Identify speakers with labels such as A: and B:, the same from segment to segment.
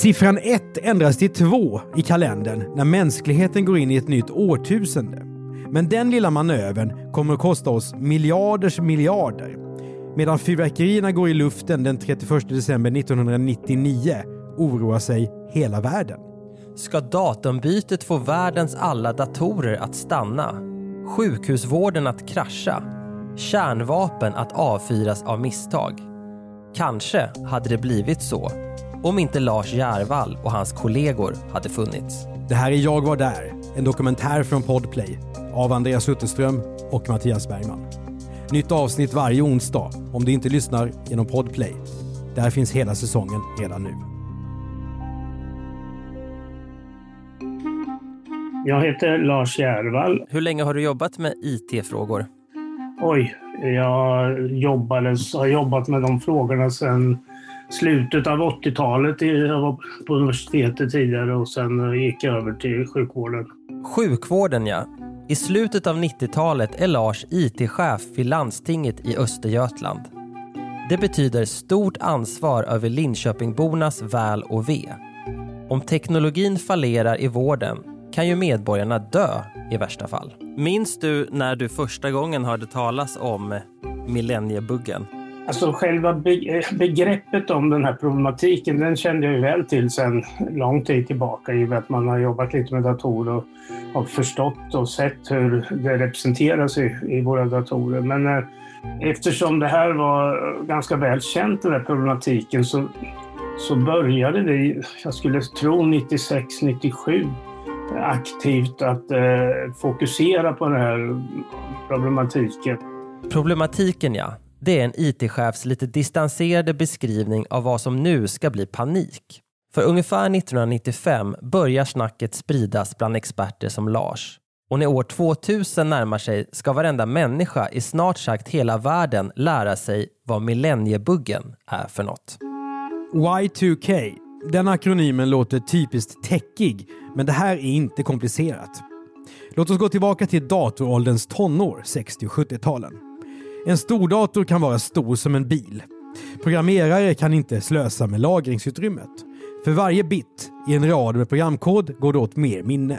A: Siffran 1 ändras till 2 i kalendern när mänskligheten går in i ett nytt årtusende. Men den lilla manövern kommer att kosta oss miljarders miljarder. Medan fyrverkerierna går i luften den 31 december 1999 oroar sig hela världen.
B: Ska datumbytet få världens alla datorer att stanna? Sjukhusvården att krascha? Kärnvapen att avfyras av misstag? Kanske hade det blivit så om inte Lars Järvall och hans kollegor hade funnits.
A: Det här är Jag var där, en dokumentär från Podplay av Andreas Utterström och Mattias Bergman. Nytt avsnitt varje onsdag om du inte lyssnar genom Podplay. Där finns hela säsongen redan nu.
C: Jag heter Lars Järvall.
B: Hur länge har du jobbat med IT-frågor?
C: Oj, jag jobbades, har jobbat med de frågorna sedan slutet av 80-talet. Jag var på universitetet tidigare och sen eh, gick jag över till sjukvården.
B: Sjukvården ja. I slutet av 90-talet är Lars IT-chef vid landstinget i Östergötland. Det betyder stort ansvar över Linköpingbornas väl och ve. Om teknologin fallerar i vården kan ju medborgarna dö i värsta fall. Minns du när du första gången hörde talas om millenniebuggen?
C: Alltså själva begreppet om den här problematiken, den kände jag ju väl till sedan lång tid tillbaka i och med att man har jobbat lite med datorer och har förstått och sett hur det representeras i, i våra datorer. Men eh, eftersom det här var ganska väl känt, den här problematiken, så, så började vi, jag skulle tro 96, 97 aktivt att eh, fokusera på den här problematiken.
B: Problematiken ja, det är en IT-chefs lite distanserade beskrivning av vad som nu ska bli panik. För ungefär 1995 börjar snacket spridas bland experter som Lars. Och när år 2000 närmar sig ska varenda människa i snart sagt hela världen lära sig vad millenniebuggen är för något.
A: Y2K. Den akronymen låter typiskt techig, men det här är inte komplicerat. Låt oss gå tillbaka till datorålderns tonår, 60 och 70-talen. En stordator kan vara stor som en bil. Programmerare kan inte slösa med lagringsutrymmet. För varje bit i en rad med programkod går det åt mer minne.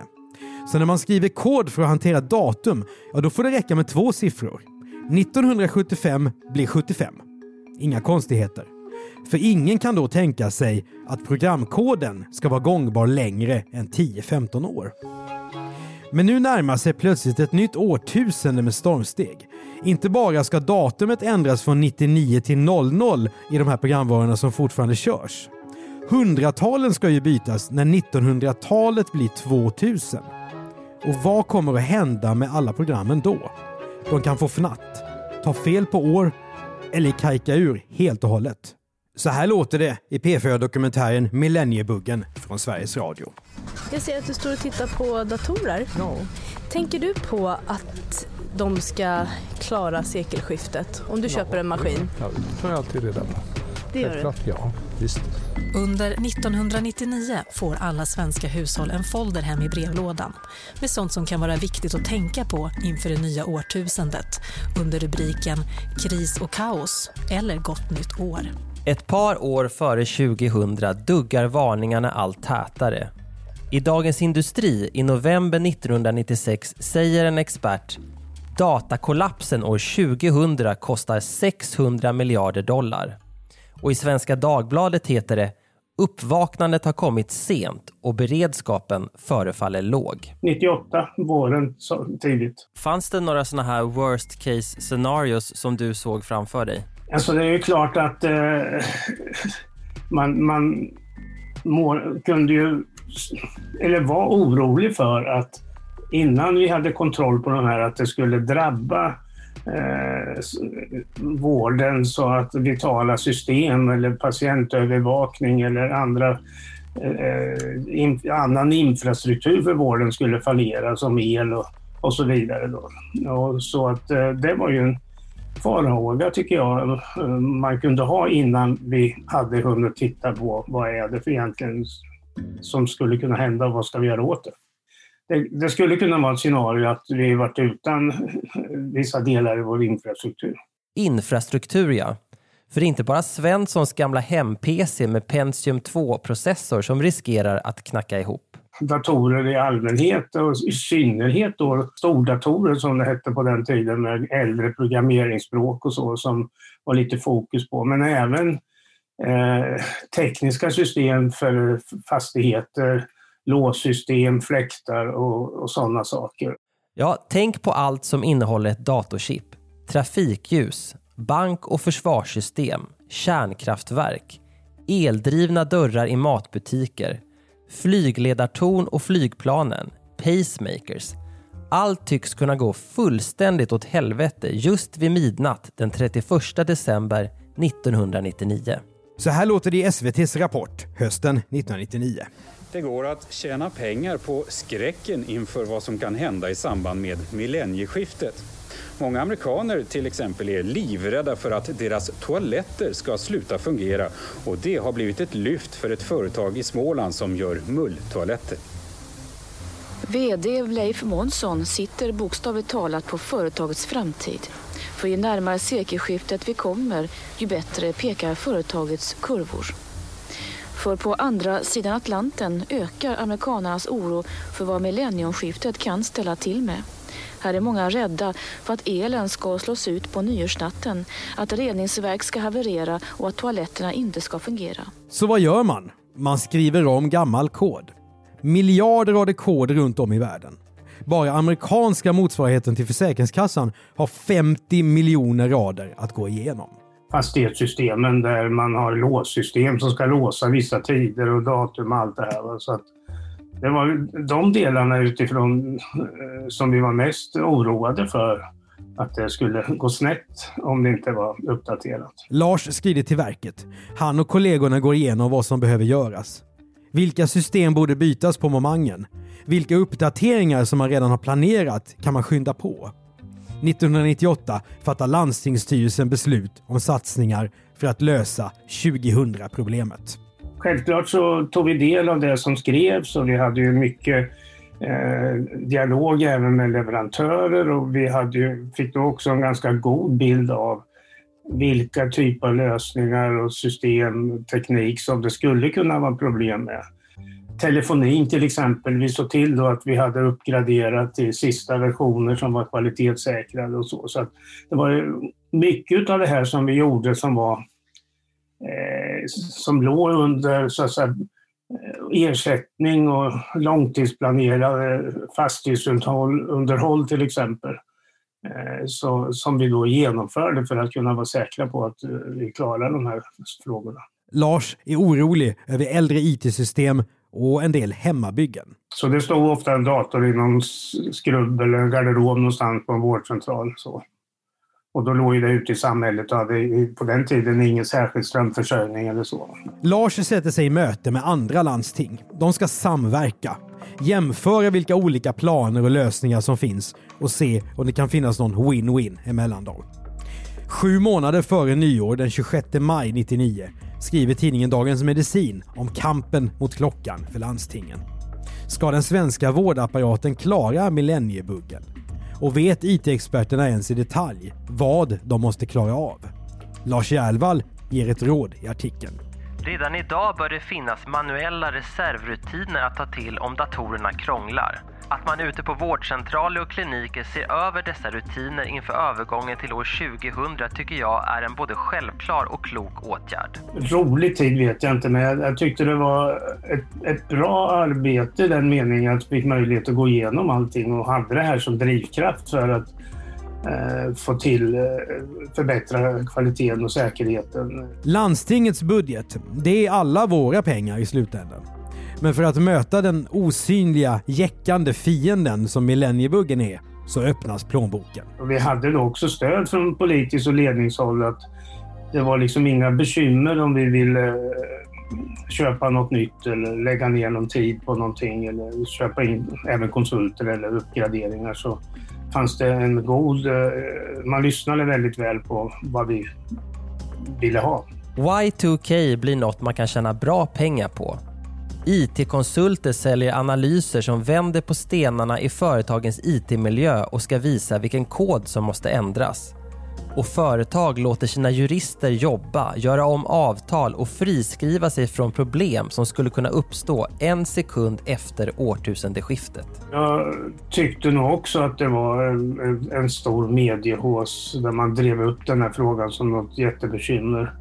A: Så när man skriver kod för att hantera datum, ja då får det räcka med två siffror. 1975 blir 75. Inga konstigheter. För ingen kan då tänka sig att programkoden ska vara gångbar längre än 10-15 år. Men nu närmar sig plötsligt ett nytt årtusende med stormsteg. Inte bara ska datumet ändras från 99 till 00 i de här programvarorna som fortfarande körs. Hundratalen ska ju bytas när 1900-talet blir 2000. Och vad kommer att hända med alla programmen då? De kan få fnatt, ta fel på år eller kajka ur helt och hållet. Så här låter det i P4-dokumentären Millenniebuggen från Sveriges Radio.
D: Jag ser att du står och tittar på datorer.
E: Ja.
D: Tänker du på att de ska klara sekelskiftet om du köper en maskin?
E: Ja, det tar jag alltid reda på.
D: Det gör du?
E: Självklart, ja. Visst.
F: Under 1999 får alla svenska hushåll en folder hem i brevlådan med sånt som kan vara viktigt att tänka på inför det nya årtusendet under rubriken Kris och kaos eller Gott nytt år.
B: Ett par år före 2000 duggar varningarna allt tätare. I Dagens Industri i november 1996 säger en expert datakollapsen år 2000 kostar 600 miljarder dollar. Och i Svenska Dagbladet heter det Uppvaknandet har kommit sent och beredskapen förefaller låg.
C: 98, våren så tidigt.
B: Fanns det några sådana här worst case scenarios som du såg framför dig?
C: Alltså det är ju klart att eh, man, man må, kunde ju, eller var orolig för att innan vi hade kontroll på de här, att det skulle drabba eh, vården så att vitala system eller patientövervakning eller andra eh, in, annan infrastruktur för vården skulle fallera som el och, och så vidare. Då. Och så att eh, det var ju en farhåga tycker jag man kunde ha innan vi hade hunnit titta på vad är det för egentligen som skulle kunna hända och vad ska vi göra åt det. Det, det skulle kunna vara ett scenario att vi varit utan vissa delar i vår infrastruktur.
B: Infrastruktur ja. För det är inte bara Svenssons gamla hem-PC med Pentium 2-processor som riskerar att knacka ihop.
C: Datorer i allmänhet och i synnerhet då stordatorer som det hette på den tiden med äldre programmeringsspråk och så som var lite fokus på. Men även eh, tekniska system för fastigheter, låssystem, fläktar och, och sådana saker.
B: Ja, tänk på allt som innehåller ett datorchip. Trafikljus, bank och försvarssystem, kärnkraftverk, eldrivna dörrar i matbutiker, flygledartorn och flygplanen, pacemakers. Allt tycks kunna gå fullständigt åt helvete just vid midnatt den 31 december 1999.
A: Så här låter det i SVTs Rapport hösten 1999.
G: Det går att tjäna pengar på skräcken inför vad som kan hända i samband med millennieskiftet. Många amerikaner till exempel är livrädda för att deras toaletter ska sluta fungera och det har blivit ett lyft för ett företag i Småland som gör mulltoaletter.
H: VD Leif Månsson sitter bokstavligt talat på företagets framtid. För ju närmare sekelskiftet vi kommer, ju bättre pekar företagets kurvor. För på andra sidan Atlanten ökar amerikanernas oro för vad millenniumskiftet kan ställa till med. Här är många rädda för att elen ska slås ut på nyårsnatten, att reningsverk ska haverera och att toaletterna inte ska fungera.
A: Så vad gör man? Man skriver om gammal kod. Miljarder rader kod runt om i världen. Bara amerikanska motsvarigheten till Försäkringskassan har 50 miljoner rader att gå igenom.
C: Fastighetssystemen där man har låssystem som ska låsa vissa tider och datum och allt det här. Så att det var de delarna utifrån eh, som vi var mest oroade för att det skulle gå snett om det inte var uppdaterat.
A: Lars skriver till verket. Han och kollegorna går igenom vad som behöver göras. Vilka system borde bytas på momangen? Vilka uppdateringar som man redan har planerat kan man skynda på? 1998 fattar landstingsstyrelsen beslut om satsningar för att lösa 2000-problemet.
C: Självklart så tog vi del av det som skrevs och vi hade ju mycket eh, dialog även med leverantörer och vi hade ju, fick då också en ganska god bild av vilka typer av lösningar och system, teknik som det skulle kunna vara problem med. Telefonin till exempel, vi såg till då att vi hade uppgraderat till sista versioner som var kvalitetssäkrade och så. Så det var mycket av det här som vi gjorde som var Eh, som låg under så att säga, ersättning och långtidsplanerade fastighetsunderhåll till exempel. Eh, så, som vi då genomförde för att kunna vara säkra på att eh, vi klarar de här frågorna.
A: Lars är orolig över äldre IT-system och en del hemmabyggen.
C: Så det stod ofta en dator i någon skrubb eller garderob någonstans på en vårdcentral. Så. Och då låg det ute i samhället och hade på den tiden ingen särskild strömförsörjning eller så.
A: Lars sätter sig i möte med andra landsting. De ska samverka, jämföra vilka olika planer och lösningar som finns och se om det kan finnas någon win-win emellan dem. Sju månader före nyår den 26 maj 99 skriver tidningen Dagens Medicin om kampen mot klockan för landstingen. Ska den svenska vårdapparaten klara millenniebuggen? Och vet IT-experterna ens i detalj vad de måste klara av? Lars Järvall ger ett råd i artikeln.
B: Redan idag bör det finnas manuella reservrutiner att ta till om datorerna krånglar. Att man ute på vårdcentraler och kliniker ser över dessa rutiner inför övergången till år 2000 tycker jag är en både självklar och klok åtgärd.
C: Rolig tid vet jag inte, men jag, jag tyckte det var ett, ett, bra arbete i den meningen att vi fick möjlighet att gå igenom allting och hade det här som drivkraft för att eh, få till eh, förbättra kvaliteten och säkerheten.
A: Landstingets budget, det är alla våra pengar i slutändan. Men för att möta den osynliga, jäckande fienden som millenniebuggen är, så öppnas plånboken.
C: Och vi hade då också stöd från politiskt och ledningshåll att det var liksom inga bekymmer om vi ville eh, köpa något nytt eller lägga ner någon tid på någonting eller köpa in även konsulter eller uppgraderingar så fanns det en god... Eh, man lyssnade väldigt väl på vad vi ville ha.
B: Y2K blir något man kan tjäna bra pengar på. IT-konsulter säljer analyser som vänder på stenarna i företagens IT-miljö och ska visa vilken kod som måste ändras. Och företag låter sina jurister jobba, göra om avtal och friskriva sig från problem som skulle kunna uppstå en sekund efter årtusendeskiftet.
C: Jag tyckte nog också att det var en, en, en stor mediehås där man drev upp den här frågan som något jättebekymmer.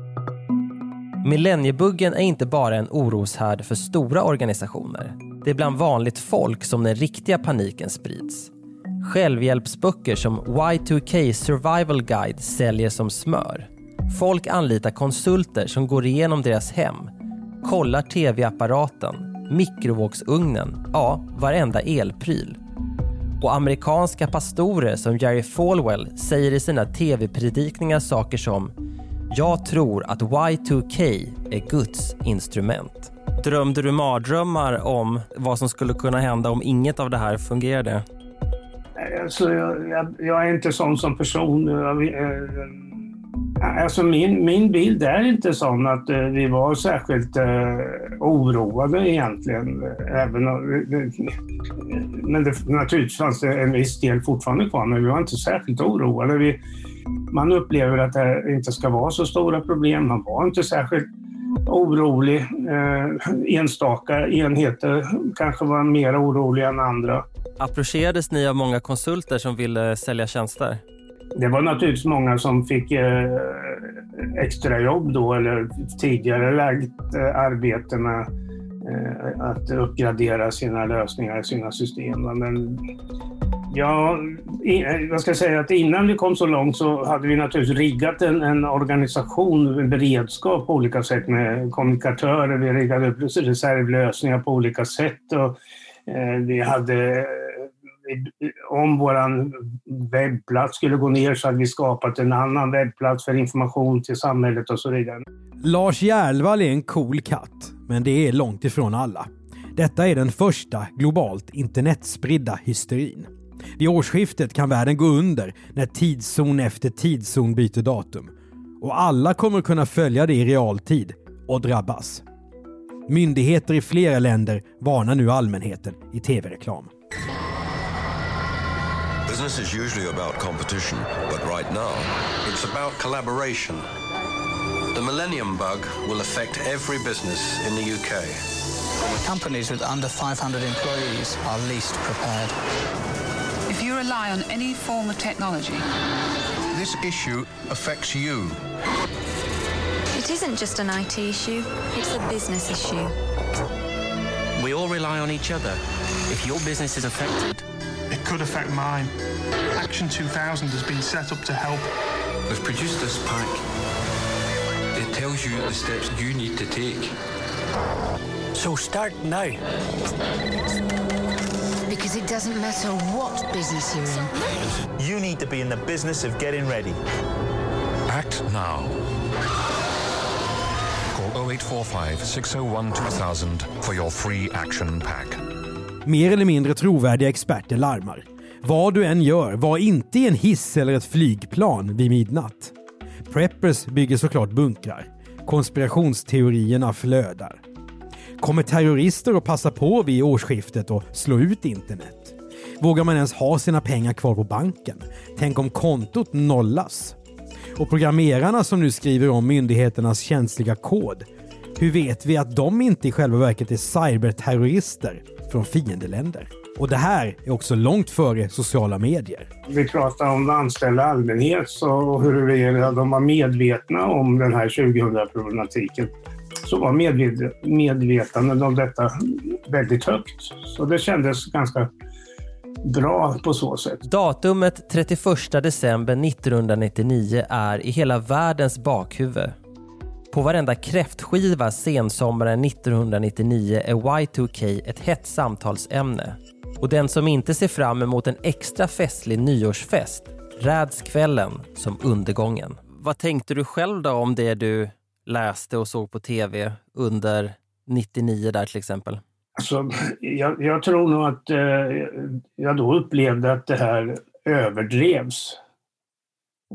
I: Mm.
B: Millenniebuggen är inte bara en oroshärd för stora organisationer. Det är bland vanligt folk som den riktiga paniken sprids. Självhjälpsböcker som Y2K Survival Guide säljer som smör. Folk anlitar konsulter som går igenom deras hem, kollar tv-apparaten, mikrovågsugnen, ja, varenda elpryl. Och amerikanska pastorer som Jerry Falwell säger i sina tv-predikningar saker som “Jag tror att Y2K är Guds instrument”. Drömde du mardrömmar om vad som skulle kunna hända om inget av det här fungerade?
C: Alltså, jag, jag, jag är inte sån som person. Jag, eh, eh, alltså min, min bild är inte sån att eh, vi var särskilt eh, oroade egentligen. Även, eh, men det, naturligtvis fanns det en viss del fortfarande kvar, men vi var inte särskilt oroade. Vi, man upplever att det inte ska vara så stora problem. Man var inte särskilt orolig. Eh, enstaka enheter kanske var mer oroliga än andra.
B: Approcherades ni av många konsulter som ville sälja tjänster?
C: Det var naturligtvis många som fick eh, extra jobb då eller tidigare lagt eh, arbete med eh, att uppgradera sina lösningar, sina system. Men ja, jag ska säga att innan vi kom så långt så hade vi naturligtvis riggat en, en organisation, en beredskap på olika sätt med kommunikatörer. Vi riggade upp reservlösningar på olika sätt. Och, eh, vi hade eh, om vår webbplats skulle gå ner så hade vi skapat en annan webbplats för information till samhället och så vidare.
A: Lars Järvall är en cool katt, men det är långt ifrån alla. Detta är den första globalt internetspridda hysterin. Vid årsskiftet kan världen gå under när tidszon efter tidszon byter datum. Och alla kommer kunna följa det i realtid och drabbas. Myndigheter i flera länder varnar nu allmänheten i tv-reklam.
J: Business is usually about competition, but right now, it's about collaboration. The Millennium Bug will affect every business in the UK.
K: Companies with under 500 employees are least prepared.
L: If you rely on any form of technology,
J: this issue affects you.
M: It isn't just an IT issue, it's a business issue.
N: We all rely on each other. If your business is affected,
O: it could affect mine. Action 2000 has been set up to help.
P: We've produced this pack. It tells you the steps you need to take.
K: So start now.
M: Because it doesn't matter what business you're in.
Q: You need to be in the business of getting ready.
R: Act now. Call 0845 601 2000 for your free action pack.
A: Mer eller mindre trovärdiga experter larmar. Vad du än gör, var inte i en hiss eller ett flygplan vid midnatt. Preppers bygger såklart bunkrar. Konspirationsteorierna flödar. Kommer terrorister att passa på vid årsskiftet och slå ut internet? Vågar man ens ha sina pengar kvar på banken? Tänk om kontot nollas? Och programmerarna som nu skriver om myndigheternas känsliga kod, hur vet vi att de inte i själva verket är cyberterrorister från fiendeländer? Och det här är också långt före sociala medier.
C: Vi pratar om anställda allmänhet och huruvida de var medvetna om den här 2000-problematiken. Så var medvet medvetandet om detta väldigt högt. Så det kändes ganska bra på så sätt.
B: Datumet 31 december 1999 är i hela världens bakhuvud. På varenda kräftskiva sensommaren 1999 är Y2K ett hett samtalsämne. Och den som inte ser fram emot en extra festlig nyårsfest räds kvällen som undergången. Vad tänkte du själv då om det du läste och såg på tv under 99 där till exempel?
C: Alltså, jag, jag tror nog att eh, jag då upplevde att det här överdrevs.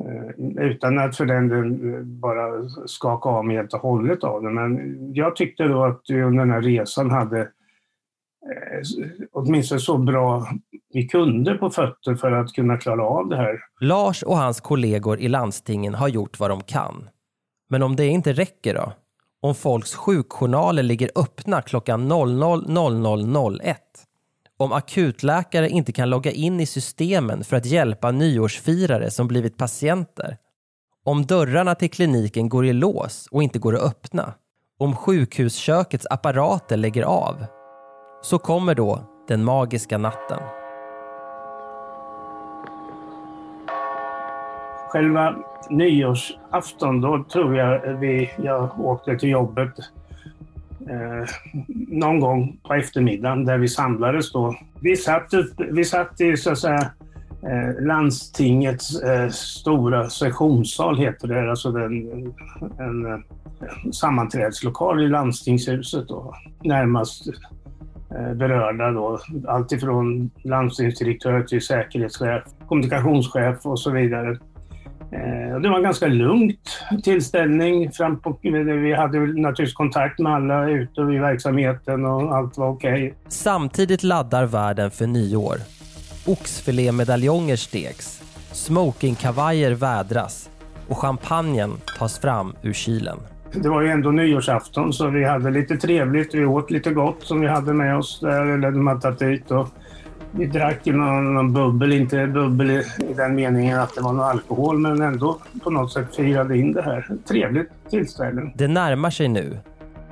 C: Eh, utan att för den delen bara skaka av mig helt och hållet av det. Men jag tyckte då att vi under den här resan hade eh, åtminstone så bra vi kunde på fötter för att kunna klara av det här.
B: Lars och hans kollegor i landstingen har gjort vad de kan. Men om det inte räcker då? Om folks sjukjournaler ligger öppna klockan 00.00.01? Om akutläkare inte kan logga in i systemen för att hjälpa nyårsfirare som blivit patienter? Om dörrarna till kliniken går i lås och inte går att öppna? Om sjukhuskökets apparater lägger av? Så kommer då den magiska natten.
C: Själva nyårsafton, då tror jag vi, jag åkte till jobbet eh, någon gång på eftermiddagen där vi samlades då. Vi satt, upp, vi satt i så att säga eh, landstingets eh, stora sessionssal heter det, alltså den, en, en sammanträdeslokal i landstingshuset då. Närmast eh, berörda då, alltifrån landstingsdirektör till säkerhetschef, kommunikationschef och så vidare. Eh, det var en ganska lugnt tillställning. Fram på, vi hade naturligtvis kontakt med alla ute i verksamheten och allt var okej. Okay.
B: Samtidigt laddar världen för nyår. Oxfilémedaljonger steks, smokingkavajer vädras och champagnen tas fram ur kylen.
C: Det var ju ändå nyårsafton så vi hade lite trevligt. Vi åt lite gott som vi hade med oss där, eller de hade tagit dit. Och vi drack någon, någon bubbel, inte bubbel i, i, den meningen att det var någon alkohol, men ändå på något sätt firade in det här. Trevligt tillställe.
B: Det närmar sig nu.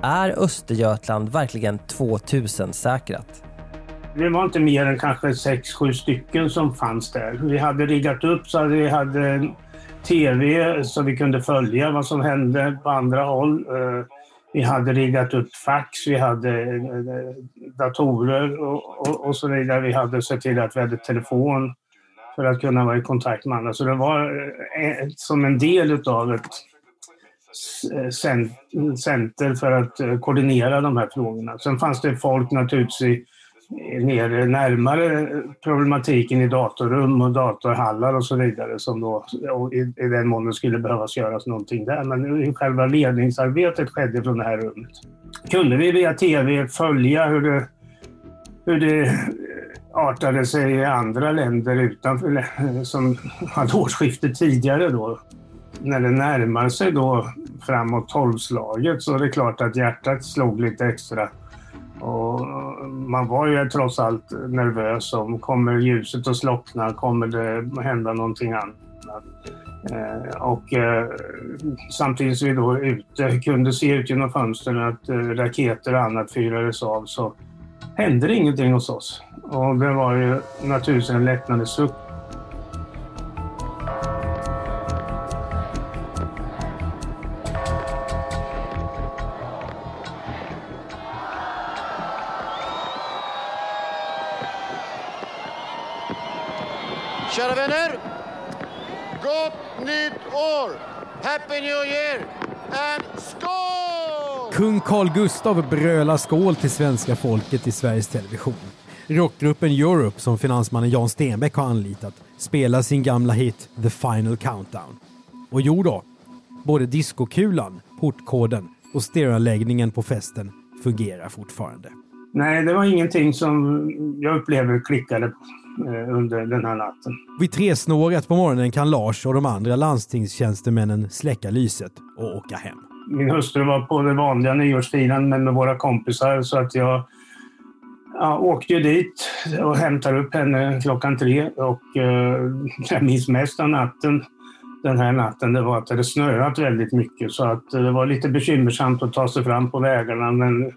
B: Är Östergötland verkligen 2000-säkrat?
C: Det var inte mer än kanske sex, sju stycken som fanns där. Vi hade riggat upp så vi hade tv så vi kunde följa vad som hände på andra håll. Vi hade riggat upp fax, vi hade eh, eh, datorer och, och, och, så vidare. Vi hade sett till att vi hade telefon för att kunna vara i kontakt med andra. Så det var eh, som en del av ett center för att koordinera de här frågorna. Sen fanns det folk naturligtvis i ner närmare problematiken i datorrum och datorhallar och så vidare som då i, i den mån det skulle behövas göras någonting där. Men själva ledningsarbetet skedde från det här rummet. Kunde vi via tv följa hur det, hur det artade sig i andra länder utanför, som hade årsskifte tidigare då. När det närmar sig då framåt tolvslaget så är det klart att hjärtat slog lite extra och man var ju trots allt nervös om kommer ljuset att slockna, kommer det hända någonting annat? Eh, och eh, samtidigt som vi då ute kunde se ut genom fönstren att eh, raketer och annat fyrades av så hände det ingenting hos oss. Och det var ju naturligtvis en lättnadens suck
S: Kära vänner! Gott nytt år! Happy New Year! And skål!
A: Kung Carl Gustav brölar skål till svenska folket i Sveriges Television. Rockgruppen Europe, som finansmannen Jan Stenbeck har anlitat, spelar sin gamla hit The Final Countdown. Och jo då, både diskokulan, portkoden och stereoanläggningen på festen fungerar fortfarande.
C: Nej, det var ingenting som jag upplever klickade under den här natten.
A: Vid tresnåret på morgonen kan Lars och de andra landstingstjänstemännen släcka lyset och åka hem.
C: Min hustru var på det vanliga nyårsfirandet med våra kompisar så att jag ja, åkte ju dit och hämtade upp henne klockan tre och eh, jag minns mest av natten den här natten det var att det hade snöat väldigt mycket så att det var lite bekymmersamt att ta sig fram på vägarna men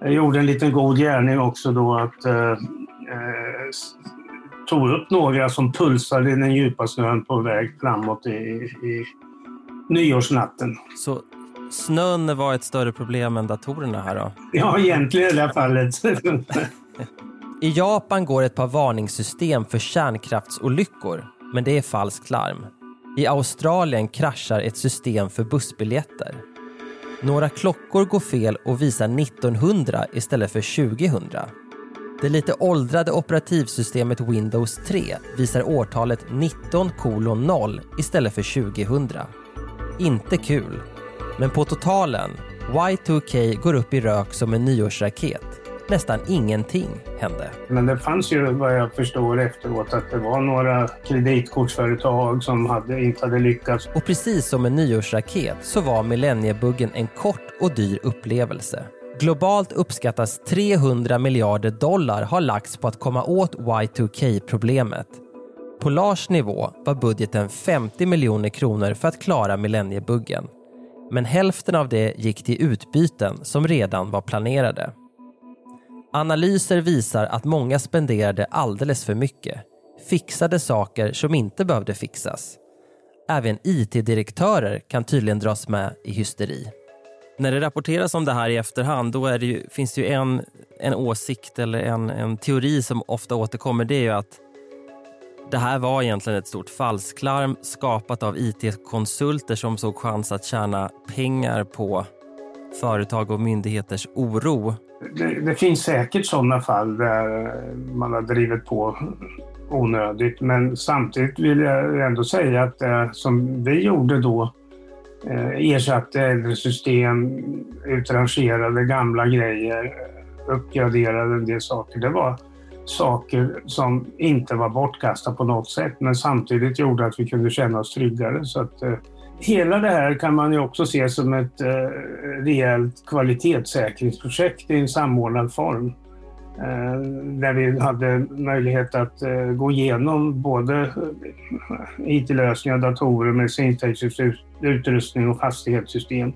C: jag gjorde en liten god gärning också då att eh, eh, tog upp några som pulsade i den djupa snön på väg framåt i, i nyårsnatten.
B: Så snön var ett större problem än datorerna här då?
C: Ja, egentligen i det här fallet.
B: I Japan går ett par varningssystem för kärnkraftsolyckor, men det är falskt larm. I Australien kraschar ett system för bussbiljetter. Några klockor går fel och visar 1900 istället för 2000. Det lite åldrade operativsystemet Windows 3 visar årtalet 19 0 istället för 2000. Inte kul. Men på totalen, Y2K går upp i rök som en nyårsraket. Nästan ingenting hände.
C: Men det fanns ju vad jag förstår efteråt att det var några kreditkortsföretag som hade, inte hade lyckats.
B: Och precis som en nyårsraket så var millenniebuggen en kort och dyr upplevelse. Globalt uppskattas 300 miljarder dollar ha lagts på att komma åt Y2K-problemet. På Lars nivå var budgeten 50 miljoner kronor för att klara millenniebuggen. Men hälften av det gick till utbyten som redan var planerade. Analyser visar att många spenderade alldeles för mycket. Fixade saker som inte behövde fixas. Även IT-direktörer kan tydligen dras med i hysteri. När det rapporteras om det här i efterhand då det ju, finns det ju en, en åsikt eller en, en teori som ofta återkommer. Det är ju att det här var egentligen ett stort falsklarm skapat av IT-konsulter som såg chans att tjäna pengar på företag och myndigheters oro.
C: Det, det finns säkert sådana fall där man har drivit på onödigt men samtidigt vill jag ändå säga att det som vi gjorde då Eh, ersatte äldre system, utrangerade gamla grejer, uppgraderade en del saker. Det var saker som inte var bortkastade på något sätt men samtidigt gjorde att vi kunde känna oss tryggare. Så att, eh, hela det här kan man ju också se som ett eh, rejält kvalitetssäkringsprojekt i en samordnad form. Eh, där vi hade möjlighet att eh, gå igenom både eh, IT-lösningar, datorer, medicinteknisk utrustning och fastighetssystem.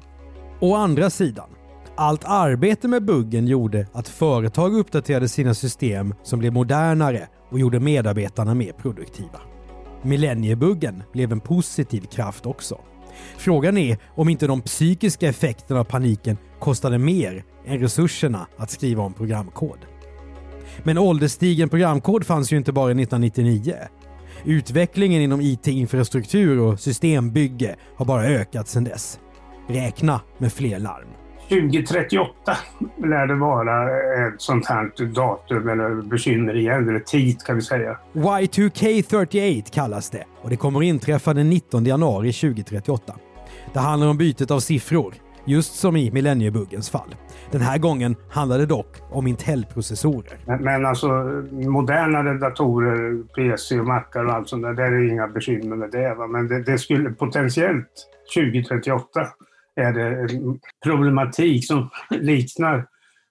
A: Å andra sidan, allt arbete med buggen gjorde att företag uppdaterade sina system som blev modernare och gjorde medarbetarna mer produktiva. Millenniebuggen blev en positiv kraft också. Frågan är om inte de psykiska effekterna av paniken kostade mer än resurserna att skriva om programkod. Men ålderstigen programkod fanns ju inte bara 1999. Utvecklingen inom IT-infrastruktur och systembygge har bara ökat sedan dess. Räkna med fler larm.
C: 2038 lär det vara ett sånt här datum eller bekymmer igen, eller tid kan vi säga.
A: Y2K38 kallas det och det kommer att inträffa den 19 januari 2038. Det handlar om bytet av siffror, just som i millenniebuggens fall. Den här gången handlar det dock om Intel-processorer.
C: Men, men alltså modernare datorer, PC och Macar och allt sånt där, där är det inga bekymmer med det. Va? Men det, det skulle potentiellt 2038 är det en problematik som liknar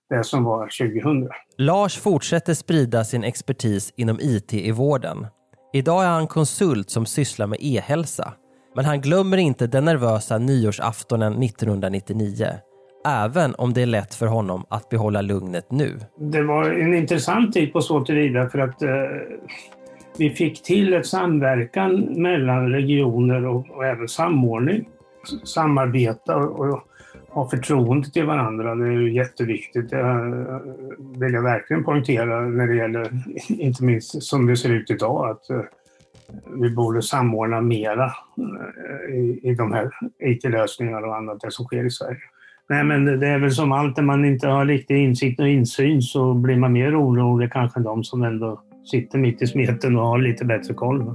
C: det som var 2000.
B: Lars fortsätter sprida sin expertis inom IT i vården. Idag är han konsult som sysslar med e-hälsa. Men han glömmer inte den nervösa nyårsaftonen 1999. Även om det är lätt för honom att behålla lugnet nu.
C: Det var en intressant tid på så tillvida för att eh, vi fick till ett samverkan mellan regioner och, och även samordning samarbeta och ha förtroende till varandra. Det är ju jätteviktigt. Det eh, vill jag verkligen poängtera när det gäller, inte minst som det ser ut idag, att eh, vi borde samordna mera eh, i, i de här IT-lösningarna och annat det som sker i Sverige. Nej, men det är väl som allt, när man inte har riktig insikt och insyn så blir man mer orolig kanske än de som ändå sitter mitt i smeten och har lite bättre koll.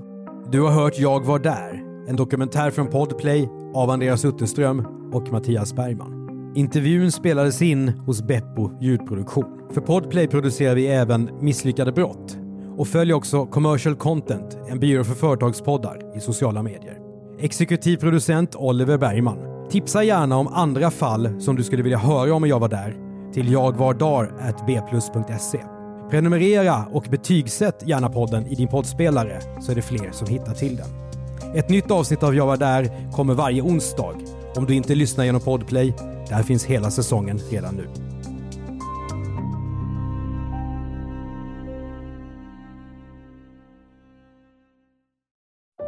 A: Du har hört Jag var där, en dokumentär från Podplay av Andreas Utterström och Mattias Bergman. Intervjun spelades in hos Beppo ljudproduktion. För Podplay producerar vi även Misslyckade brott och följ också Commercial Content, en byrå för företagspoddar i sociala medier. Exekutiv producent Oliver Bergman. Tipsa gärna om andra fall som du skulle vilja höra om jag var där till jagvardar.bplus.se. Prenumerera och betygsätt gärna podden i din poddspelare så är det fler som hittar till den. Ett nytt avsnitt av Jag var där kommer varje onsdag. Om du inte lyssnar genom Podplay, där finns hela säsongen redan nu.